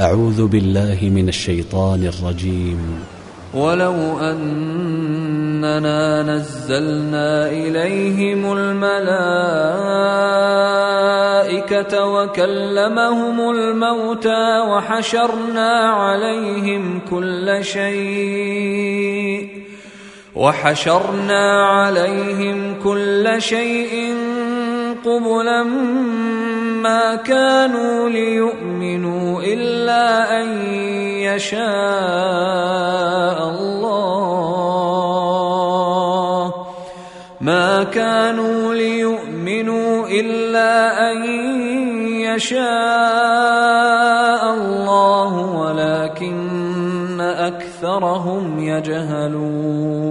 أعوذ بالله من الشيطان الرجيم. ولو أننا نزلنا إليهم الملائكة وكلمهم الموتى وحشرنا عليهم كل شيء وحشرنا عليهم كل شيء قبلا ما كانوا ليؤمنوا إلا أن يشاء الله. ما كانوا ليؤمنوا إلا أن يشاء الله ولكن أكثرهم يجهلون.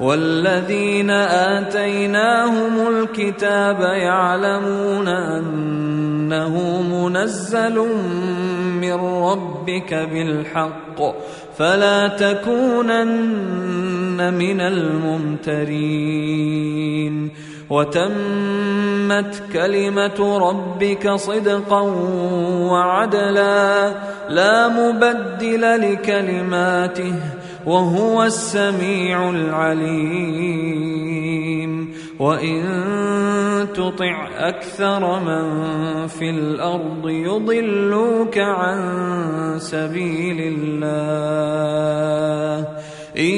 والذين آتيناهم الكتاب يعلمون أنه منزل من ربك بالحق فلا تكونن من الممترين وتمت كلمة ربك صدقا وعدلا لا مبدل لكلماته وهو السميع العليم. وإن تطع أكثر من في الأرض يضلوك عن سبيل الله. إن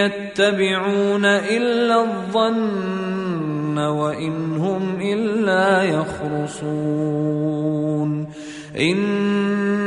يتبعون إلا الظن وإن هم إلا يخرصون.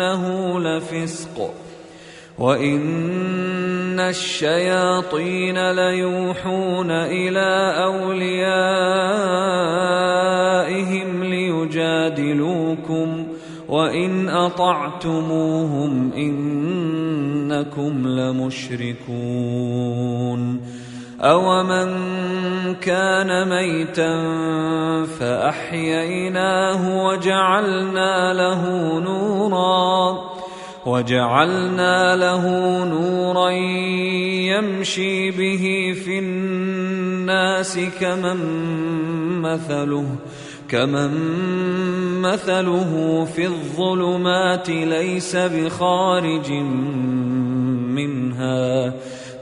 وانه لفسق. وإن الشياطين ليوحون إلى أوليائهم ليجادلوكم. وإن أطعتموهم إنكم لمشركون. أومن كان ميتا فأحييناه وجعلنا له نورا وجعلنا له نورا يمشي به في الناس كمن مثله كمن مثله في الظلمات ليس بخارج منها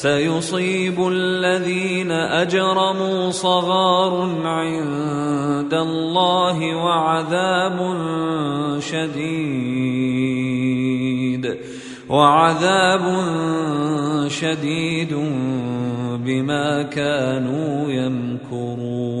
سيصيب الذين أجرموا صغار عند الله وعذاب شديد وعذاب شديد بما كانوا يمكرون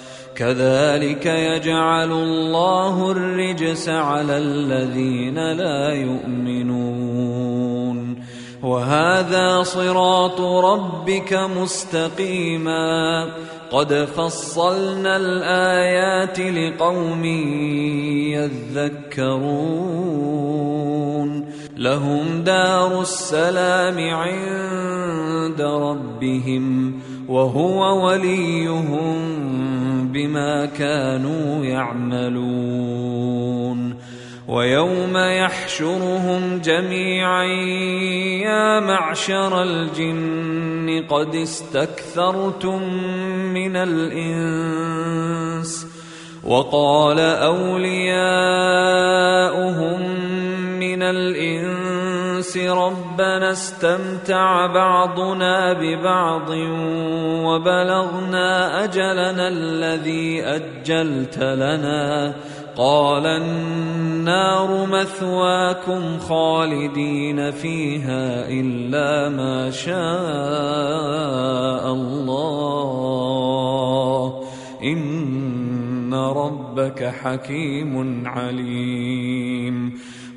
كذلك يجعل الله الرجس على الذين لا يؤمنون. وهذا صراط ربك مستقيما. قد فصلنا الآيات لقوم يذكرون. لهم دار السلام عند ربهم وهو وليهم بما كانوا يعملون. ويوم يحشرهم جميعا يا معشر الجن قد استكثرتم من الإنس. وقال أولياؤهم من الإنس ربنا استمتع بعضنا ببعض وبلغنا أجلنا الذي أجلت لنا. قال النار مثواكم خالدين فيها إلا ما شاء الله. إن ربك حكيم عليم.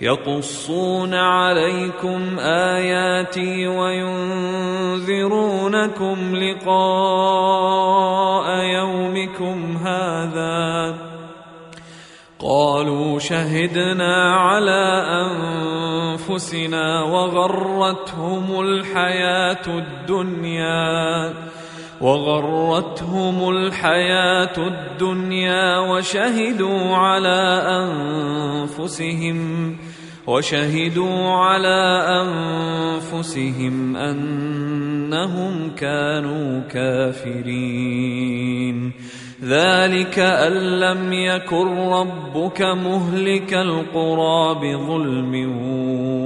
يقصون عليكم آياتي وينذرونكم لقاء يومكم هذا. قالوا شهدنا على أنفسنا وغرتهم الحياة الدنيا. وغرتهم الحياة الدنيا وشهدوا على أنفسهم وشهدوا على أنفسهم أنهم كانوا كافرين. ذلك أن لم يكن ربك مهلك القرى بظلم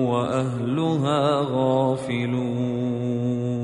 وأهلها غافلون.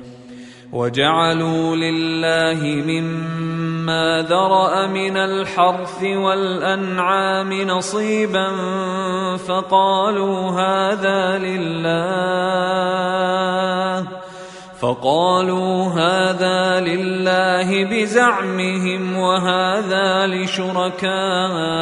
وجعلوا لله مما ذرأ من الحرث والأنعام نصيبا فقالوا هذا لله فقالوا هذا لله بزعمهم وهذا لشركائنا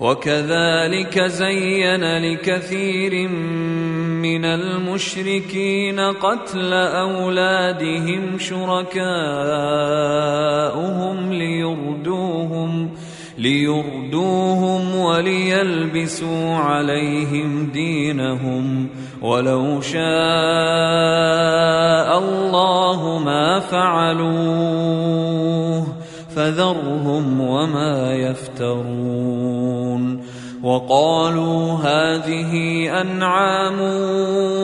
وكذلك زين لكثير من المشركين قتل أولادهم شركاؤهم ليردوهم ليردوهم وليلبسوا عليهم دينهم. ولو شاء الله ما فعلوه فذرهم وما يفترون. وقالوا هذه أنعام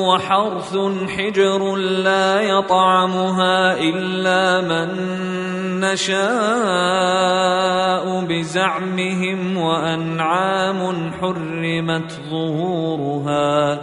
وحرث حجر لا يطعمها إلا من نشاء بزعمهم وأنعام حرمت ظهورها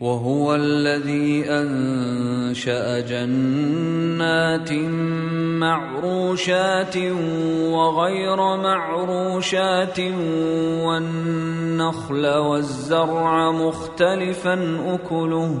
وهو الذي أنشأ جنات معروشات وغير معروشات والنخل والزرع مختلفا أكله.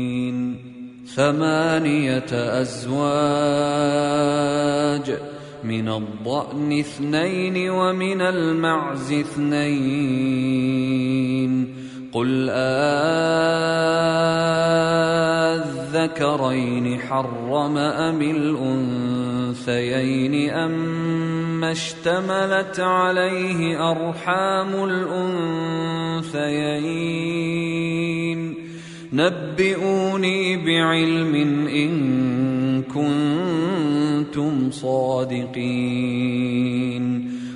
ثمانية أزواج من الضأن اثنين ومن المعز اثنين. قل آذكرين حرم أم الأنثيين أما اشتملت عليه أرحام الأنثيين؟ نبئوني بعلم إن كنتم صادقين.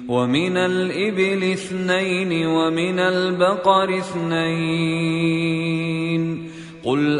ومن الإبل اثنين ومن البقر اثنين. قل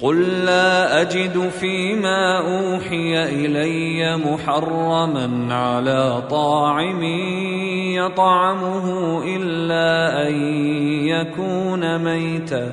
قل لا اجد فيما اوحي الي محرما على طاعم يطعمه الا ان يكون ميتا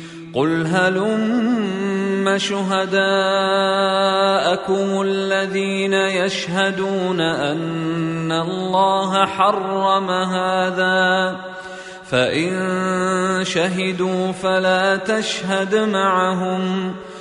قل هلم شهداءكم الذين يشهدون ان الله حرم هذا؟ فان شهدوا فلا تشهد معهم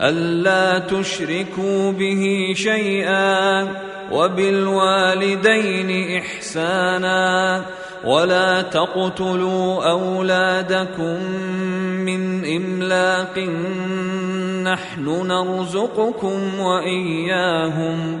ألا تشركوا به شيئا وبالوالدين إحسانا ولا تقتلوا أولادكم من إملاق نحن نرزقكم وإياهم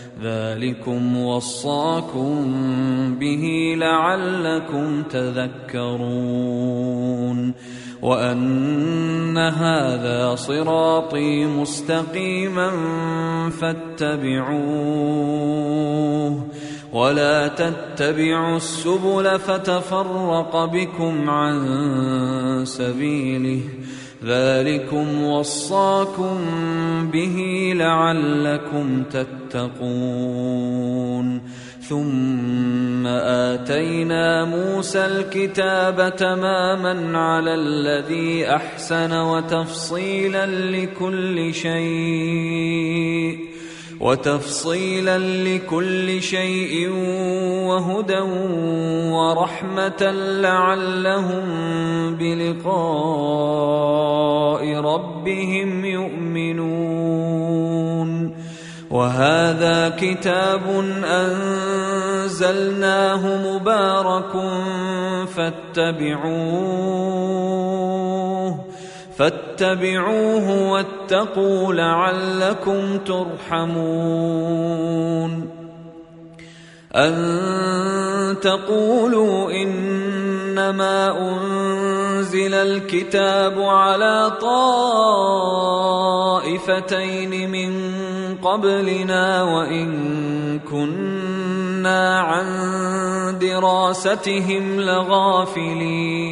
ذلكم وصاكم به لعلكم تذكرون وأن هذا صراطي مستقيما فاتبعوه ولا تتبعوا السبل فتفرق بكم عن سبيله ذلكم وصاكم به لعلكم تتقون. ثم آتينا موسى الكتاب تماما على الذي أحسن وتفصيلا لكل شيء. وتفصيلا لكل شيء وهدى ورحمة لعلهم بلقاء ربهم يؤمنون. وهذا كتاب أنزلناه مبارك فاتبعوه. فاتبعوه واتقوا لعلكم ترحمون. أن تقولوا إنما أنزل الكتاب على طائفتين من قبلنا وإن كنا عن دراستهم لغافلين.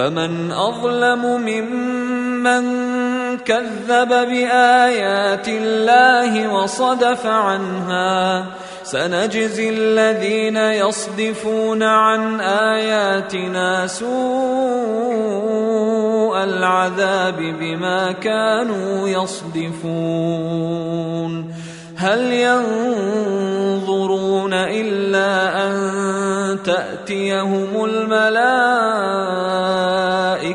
فمن أظلم ممن كذب بآيات الله وصدف عنها سنجزي الذين يصدفون عن آياتنا سوء العذاب بما كانوا يصدفون هل ينظرون إلا أن تأتيهم الملائكة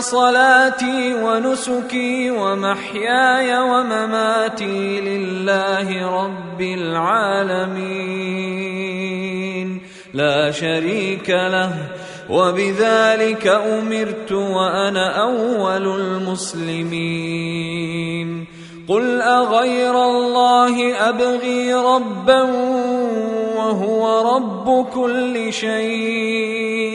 صلاتي ونسكي ومحياي ومماتي لله رب العالمين. لا شريك له وبذلك أمرت وأنا أول المسلمين. قل أغير الله أبغي ربا وهو رب كل شيء.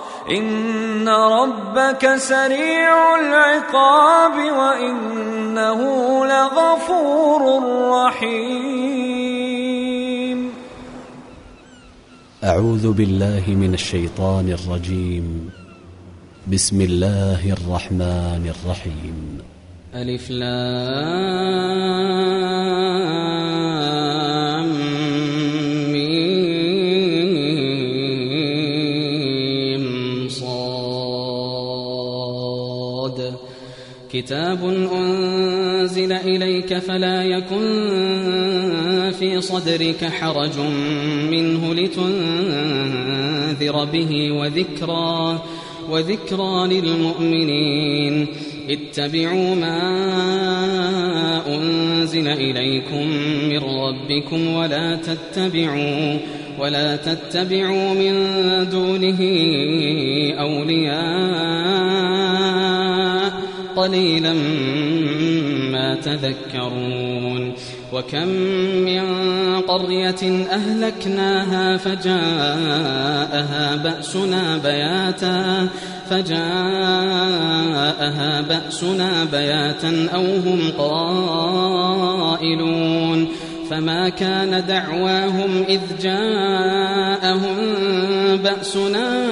ان ربك سريع العقاب وانه لغفور رحيم. أعوذ بالله من الشيطان الرجيم. بسم الله الرحمن الرحيم. ألف لام كتاب أنزل إليك فلا يكن في صدرك حرج منه لتنذر به وذكرى وذكرى للمؤمنين. اتبعوا ما أنزل إليكم من ربكم ولا تتبعوا ولا تتبعوا من دونه أولياء قليلا ما تذكرون وكم من قرية أهلكناها فجاءها بأسنا بياتا فجاءها بأسنا بياتا أو هم قائلون فما كان دعواهم إذ جاءهم بأسنا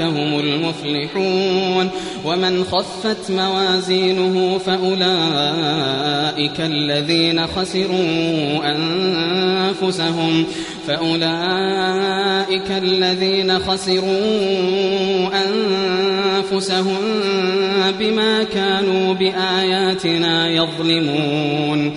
هم المفلحون. ومن خفت موازينه فأولئك الذين خسروا أنفسهم. فأولئك الذين خسروا أنفسهم بما كانوا بآياتنا يظلمون.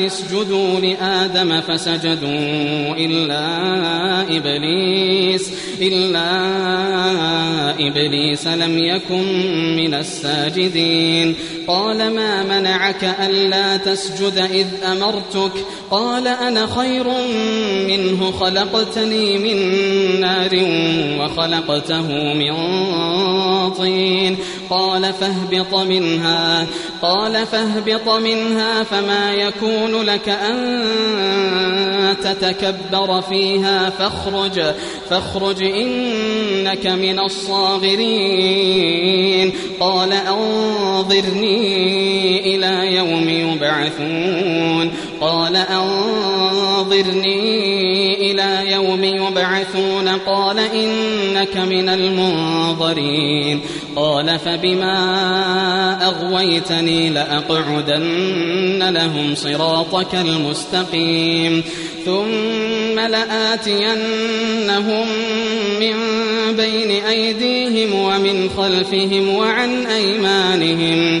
اسجدوا لآدم فسجدوا إلا إبليس إلا إبليس لم يكن من الساجدين. قال ما منعك ألا تسجد إذ أمرتك؟ قال أنا خير منه خلقتني من نار وخلقته من طين. قال فاهبط منها قال فاهبط منها فما يكون لك أن تتكبر فيها فاخرج فاخرج إنك من الصاغرين. قال أنظرني إلى يوم يبعثون. قال أنظرني إلى يوم يبعثون. قال إنك من المنظرين. قال فبما أغويتني لأقعدن لهم صراطك المستقيم. ثم لآتينهم من بين أيديهم ومن خلفهم وعن أيمانهم.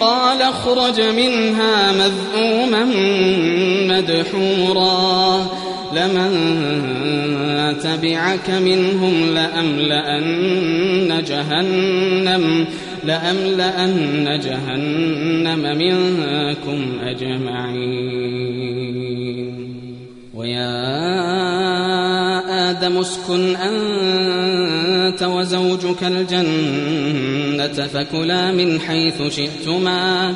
قال اخرج منها مذءوما مدحورا. لمن تبعك منهم لأملأن جهنم لأملأن جهنم منكم أجمعين. ويا آدم اسكن أنت وزوجك الجنة فكلا من حيث شئتما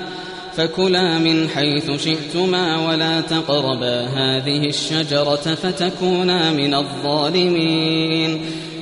فكلا من حيث شئتما ولا تقربا هذه الشجرة فتكونا من الظالمين.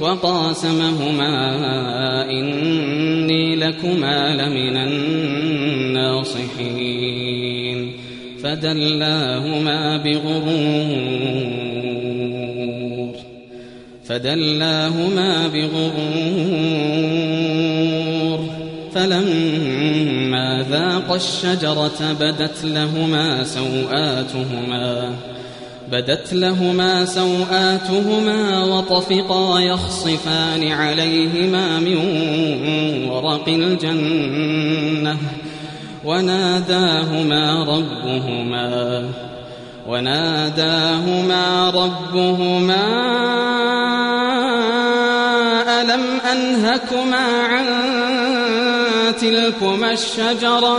وقاسمهما إني لكما لمن الناصحين. فدلاهما بغرور فدلاهما بغرور. فلما ذاق الشجرة بدت لهما سوآتهما. بدت لهما سوآتهما وطفقا يخصفان عليهما من ورق الجنة وناداهما ربهما وناداهما ربهما ألم أنهكما عن تلكما الشجرة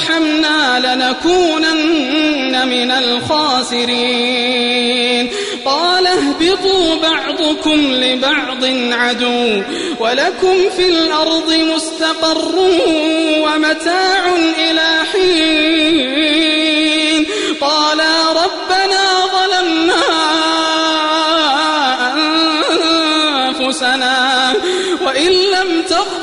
وترحمنا لنكونن من الخاسرين. قال اهبطوا بعضكم لبعض عدو ولكم في الأرض مستقر ومتاع إلى حين. قالا ربنا ظلمنا أنفسنا وإن لم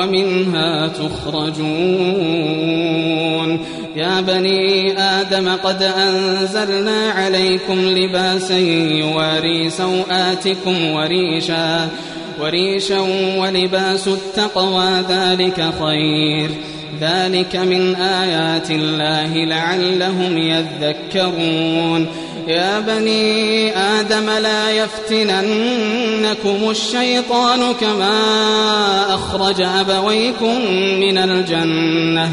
ومنها تخرجون. يا بني آدم قد أنزلنا عليكم لباسا يواري سوآتكم وريشا وريشا ولباس التقوى ذلك خير. ذلك من آيات الله لعلهم يذكرون. يا بني آدم لا يفتننكم الشيطان كما أخرج أبويكم من الجنة.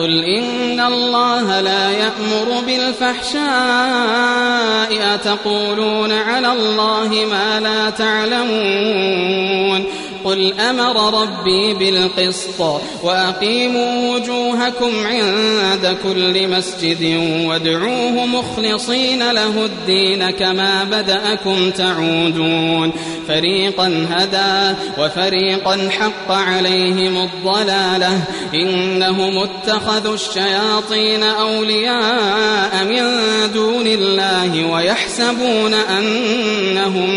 قل إن الله لا يأمر بالفحشاء أتقولون على الله ما لا تعلمون قل أمر ربي بالقسط وأقيموا وجوهكم عند كل مسجد وادعوه مخلصين له الدين كما بدأكم تعودون. فريقا هدى وفريقا حق عليهم الضلالة. إنهم اتخذوا الشياطين أولياء من دون الله ويحسبون أنهم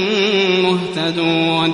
مهتدون.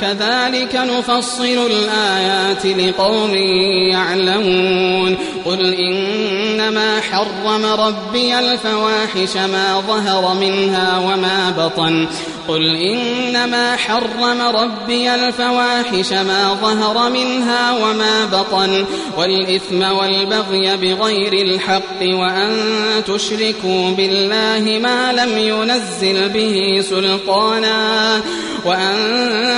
كذلك نفصل الآيات لقوم يعلمون. قل إنما حرم ربي الفواحش ما ظهر منها وما بطن. قل إنما حرم ربي الفواحش ما ظهر منها وما بطن. والإثم والبغي بغير الحق وأن تشركوا بالله ما لم ينزل به سلطانا. وأن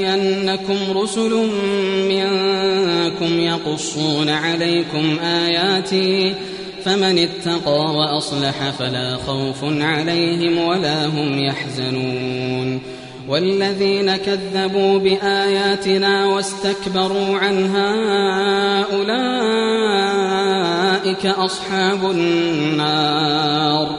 يأتينكم رسل منكم يقصون عليكم آياتي فمن اتقى وأصلح فلا خوف عليهم ولا هم يحزنون. والذين كذبوا بآياتنا واستكبروا عنها أولئك أصحاب النار.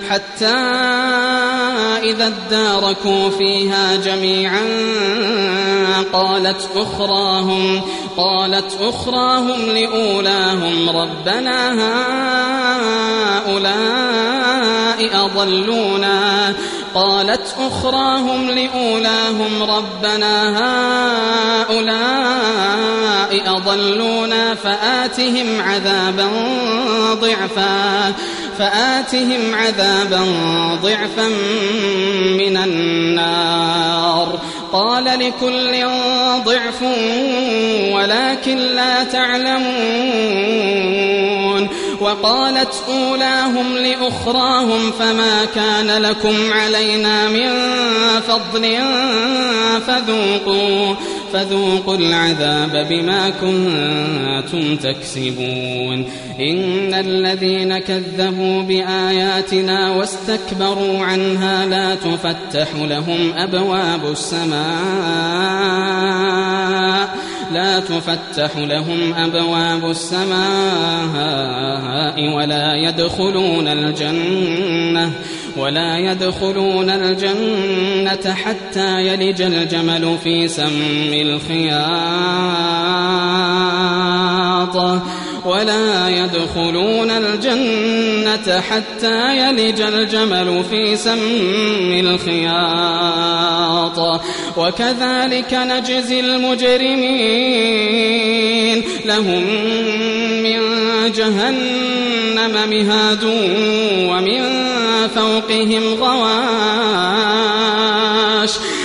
حتى إذا اداركوا فيها جميعا قالت أخراهم قالت أخراهم لأولاهم ربنا هؤلاء أضلونا. قالت أخراهم لأولاهم ربنا هؤلاء أضلونا فآتهم عذابا ضعفا. فآتهم عذابا ضعفا من النار. قال لكل ضعف ولكن لا تعلمون. وقالت أولاهم لأخراهم فما كان لكم علينا من فضل فذوقوا. فذوقوا العذاب بما كنتم تكسبون. إن الذين كذبوا بآياتنا واستكبروا عنها لا تفتح لهم أبواب السماء. لا تفتح لهم أبواب السماء ولا يدخلون الجنة. ولا يدخلون الجنة حتى يلج الجمل في سم الخياط. ولا يدخلون الجنة حتى يلج الجمل في سم الخياط. وكذلك نجزي المجرمين. لهم من جهنم مهاد ومن فوقهم غواش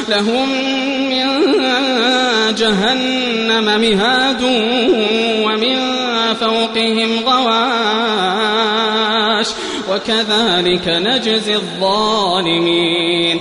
لهم من جهنم مهاد ومن فوقهم غواش وكذلك نجزي الظالمين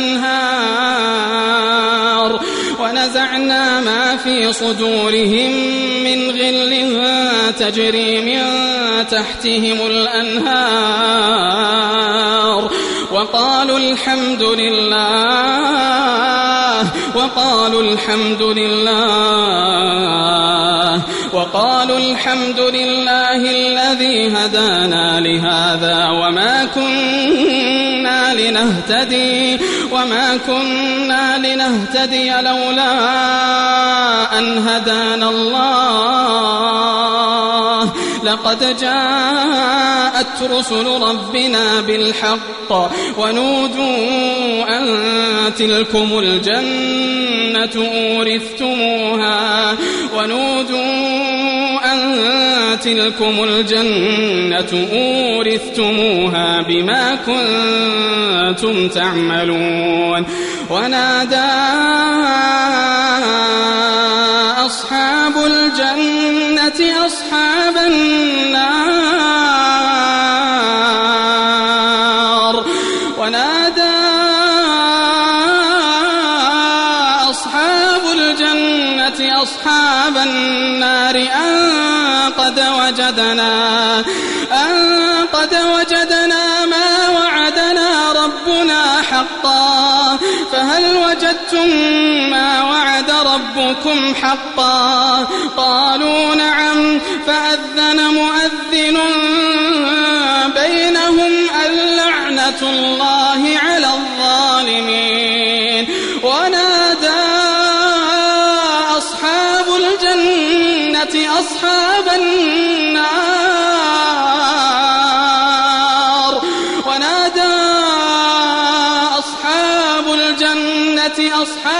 الأنهار ونزعنا ما في صدورهم من غل تجري من تحتهم الأنهار وقالوا الحمد لله وقالوا الحمد لله وقالوا الحمد لله الذي هدانا لهذا وما كنا لنهتدي وما كنا لنهتدي لولا أن هدانا الله. لقد جاءت رسل ربنا بالحق ونودوا أن تلكم الجنة أورثتموها. ونودوا أن تلكم الجنة أورثتموها بما كنتم تعملون ونادى أصحاب الجنة أصحاب حقا. قالوا نعم فأذن مؤذن بينهم اللعنة الله على الظالمين. ونادى أصحاب الجنة أصحاب النار. ونادى أصحاب الجنة أصحاب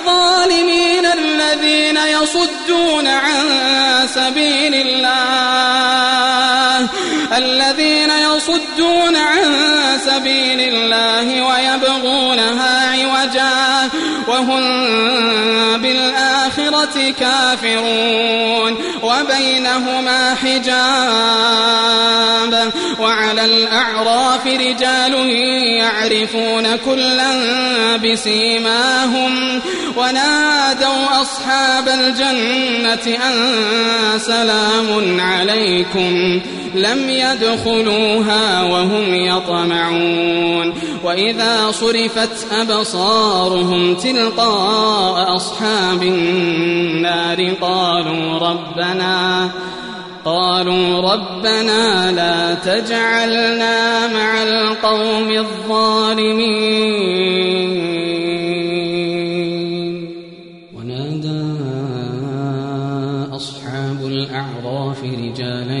الظالمين الذين يصدون عن سبيل الله. الذين يصدون عن سبيل الله ويبغونها عوجا وهم بالآخرة كافرون وبينهما حجاب وعلى الأعراف رجال يعرفون كلا بسيماهم ونادوا أصحاب الجنة أن سلام عليكم لم يدخلوها وهم يطمعون وإذا صرفت أبصارهم تلقاء أصحاب النار قالوا ربنا قالوا ربنا لا تجعلنا مع القوم الظالمين. ونادى أصحاب الأعراف رجالا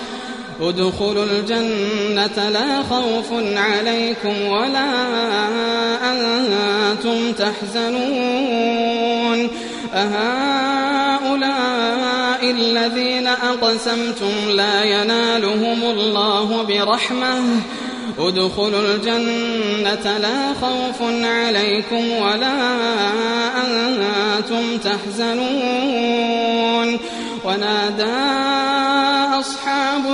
ادخلوا الجنة لا خوف عليكم ولا أنتم تحزنون. أهؤلاء الذين أقسمتم لا ينالهم الله برحمة. ادخلوا الجنة لا خوف عليكم ولا أنتم تحزنون. ونادى أصحاب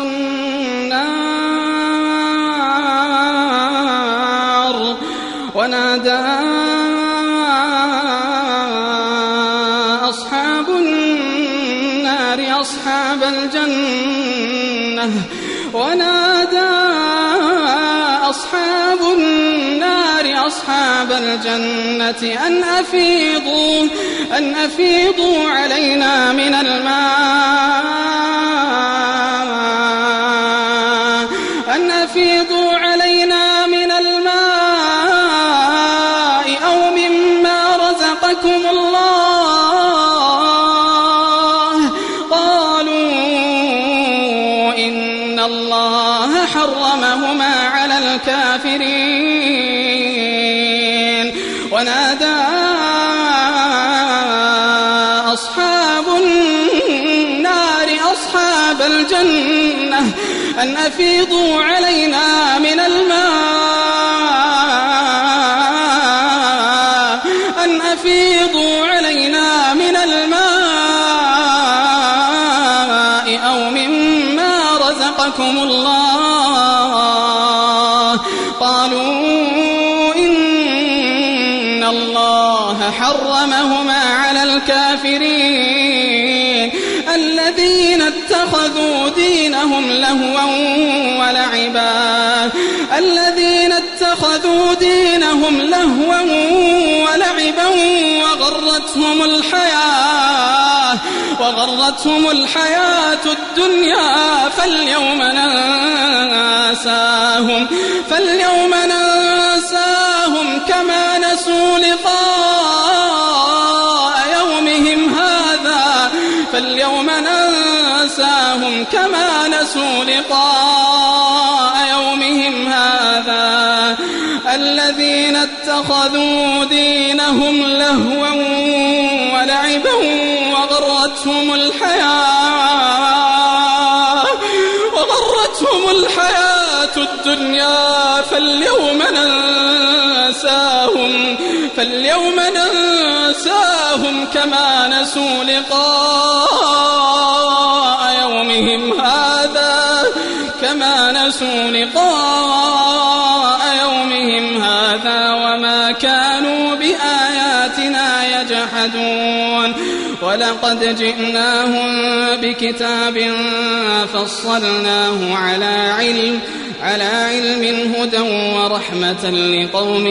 أصحاب الجنة أن أفيضوا أن أفيضوا علينا من الماء. الجنة أن أفيضوا علينا من الماء. دينهم لهوا ولعبا. الذين اتخذوا دينهم لهوا ولعبا وغرتهم الحياة وغرتهم الحياة الدنيا فاليوم ننساهم فاليوم ننساهم كما نسوا لقاء يومهم هذا فاليوم ننساهم كما نسوا لقاء يومهم هذا. الذين اتخذوا دينهم لهوا ولعبا وغرتهم الحياة وغرتهم الحياة الدنيا. فاليوم ننساهم فاليوم ننساهم كما نسوا لقاء يومهم هذا كما نسوا لقاء يومهم هذا وما كانوا بآياتنا يجحدون. ولقد جئناهم بكتاب فصلناه على علم على علم هدى ورحمة لقوم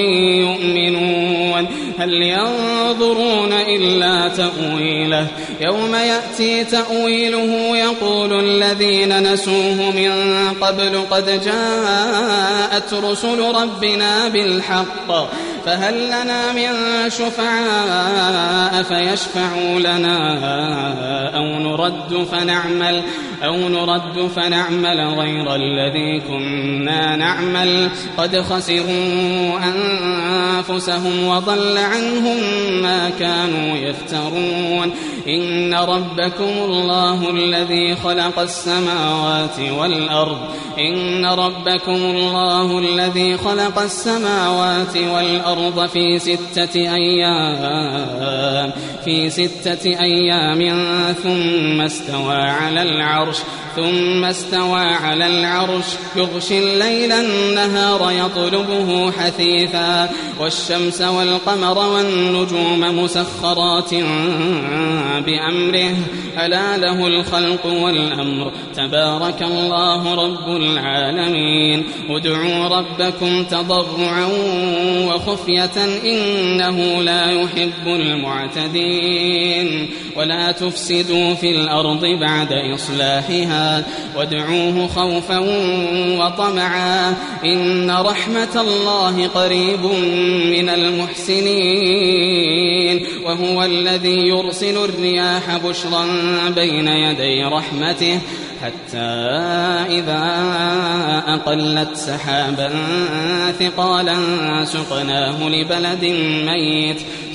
يؤمنون. هل ينظرون إلا تأويله؟ يوم يأتي تأويله يقول الذين نسوه من قبل قد جاءت رسل ربنا بالحق فهل لنا من شفعاء فيشفعوا لنا أو نرد فنعمل أو نرد فنعمل غير الذي كنا نعمل. قد خسروا أنفسهم وضل عنهم ما كانوا يفترون. إن ربكم الله الذي خلق السماوات والأرض. إن ربكم الله الذي خلق السماوات والأرض في ستة أيام. في ستة أيام ثم استوى على العرش. ثم استوى على العرش يغشي الليل النهار يطلبه حثيثا. والشمس والقمر والنجوم مسخرات بأمره. ألا له الخلق والأمر. تبارك الله رب العالمين. ادعوا ربكم تضرعا وخفية إنه لا يحب المعتدين. ولا تفسدوا في الأرض بعد إصلاحها. وادعوه خوفا وطمعا إن رحمة الله قريب من المحسنين وهو الذي يرسل الرياح بشرا بين يدي رحمته حتى إذا أقلت سحابا ثقالا سقناه لبلد ميت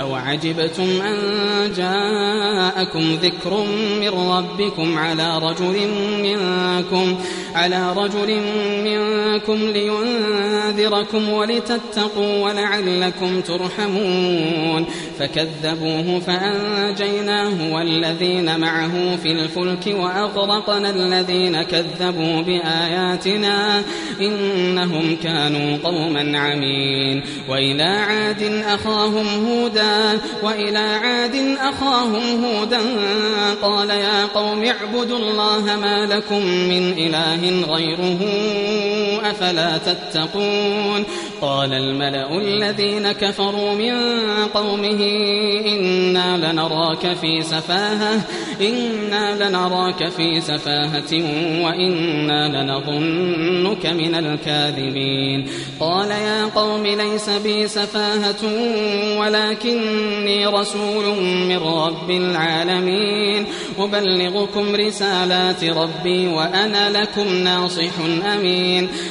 أو عجبتم أن جاءكم ذكر من ربكم على رجل منكم على رجل منكم لينذركم ولتتقوا ولعلكم ترحمون. فكذبوه فأنجيناه والذين معه في الفلك وأغرقنا الذين كذبوا بآياتنا إنهم كانوا قوما عمين. وإلى عاد أخاهم هودا وإلى عاد أخاهم هودا قال يا قوم اعبدوا الله ما لكم من إله غيره أفلا تتقون قال الملأ الذين كفروا من قومه إنا لنراك في سفاهة إنا لنراك في سفاهة وإنا لنظنك من الكاذبين قال يا قوم ليس بي سفاهة ولكني رسول من رب العالمين أبلغكم رسالات ربي وأنا لكم ناصح أمين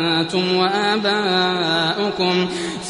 أنتم وآباؤكم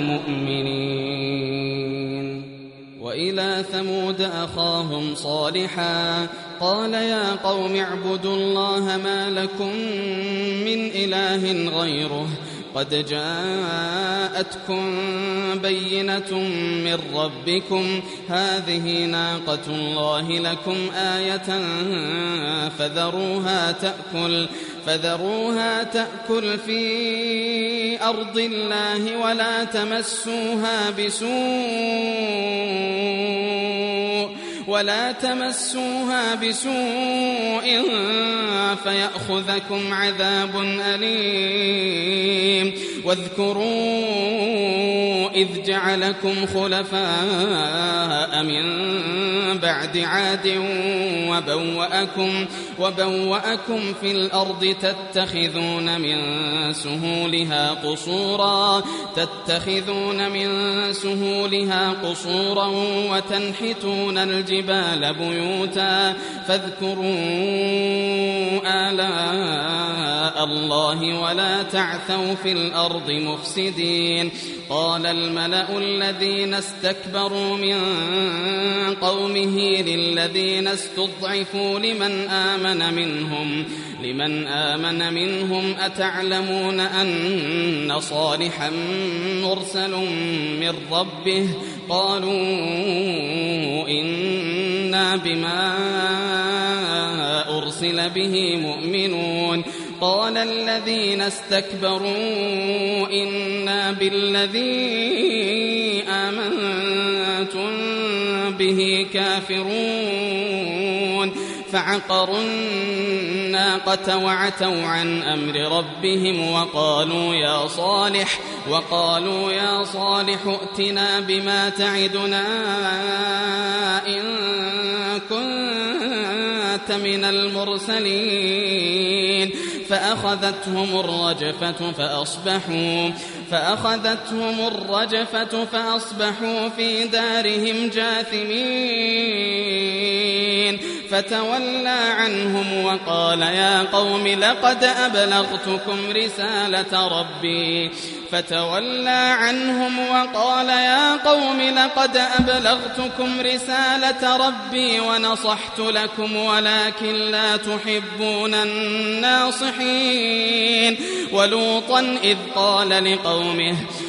مؤمنين. وإلى ثمود أخاهم صالحا قال يا قوم اعبدوا الله ما لكم من إله غيره قد جاءتكم بينة من ربكم. هذه ناقة الله لكم آية فذروها تأكل فذروها تأكل في أرض الله ولا تمسوها بسوء. ولا تمسوها بسوء فيأخذكم عذاب أليم. واذكروا إذ جعلكم خلفاء من بعد عاد وبوأكم وبوأكم في الأرض تتخذون من سهولها قصورا تتخذون من سهولها قصورا وتنحتون الجبال بيوتا فاذكروا آلاء الله ولا تعثوا في الأرض مفسدين. قال الملأ الذين استكبروا من قومه للذين استضعفوا لمن آمن منهم لمن آمن منهم أتعلمون أن صالحا مرسل من ربه؟ قالوا إنا بما أرسل به مؤمنون. قال الذين استكبروا إنا بالذي آمنتم به كافرون فعقروا الناقة وعتوا عن أمر ربهم وقالوا يا صالح وقالوا يا صالح ائتنا بما تعدنا إن كنت من المرسلين فأخذتهم الرجفة فأصبحوا فأخذتهم الرجفة فأصبحوا في دارهم جاثمين. فتولى عنهم وقال يا قوم لقد أبلغتكم رسالة ربي. فتولى عنهم وقال يا قوم لقد أبلغتكم رسالة ربي ونصحت لكم ولكن لا تحبون الناصحين ولوطا إذ قال لقومه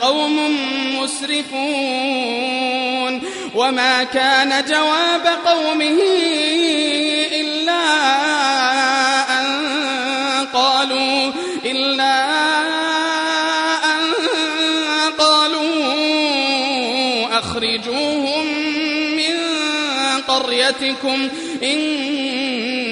قوم مسرفون وما كان جواب قومه إلا أن قالوا إلا أن قالوا أخرجوهم من قريتكم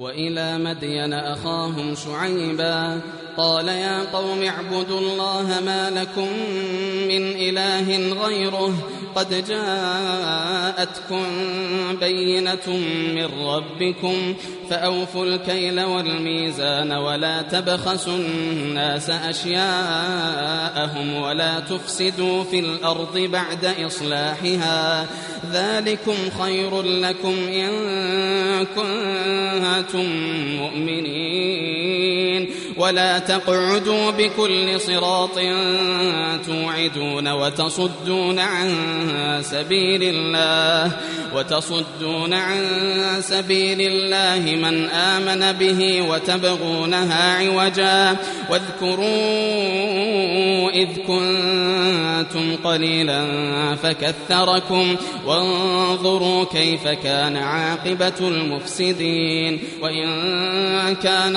وإلى مدين أخاهم شعيبا قال يا قوم اعبدوا الله ما لكم من إله غيره قد جاءتكم بينة من ربكم فأوفوا الكيل والميزان ولا تبخسوا الناس أشياءهم ولا تفسدوا في الأرض بعد إصلاحها ذلكم خير لكم إن كنتم مؤمنين. ولا تقعدوا بكل صراط توعدون وتصدون عن سبيل الله وتصدون عن سبيل الله من آمن به وتبغونها عوجا واذكروا إذ كنتم قليلا فكثركم وانظروا كيف كان عاقبة المفسدين وإن كان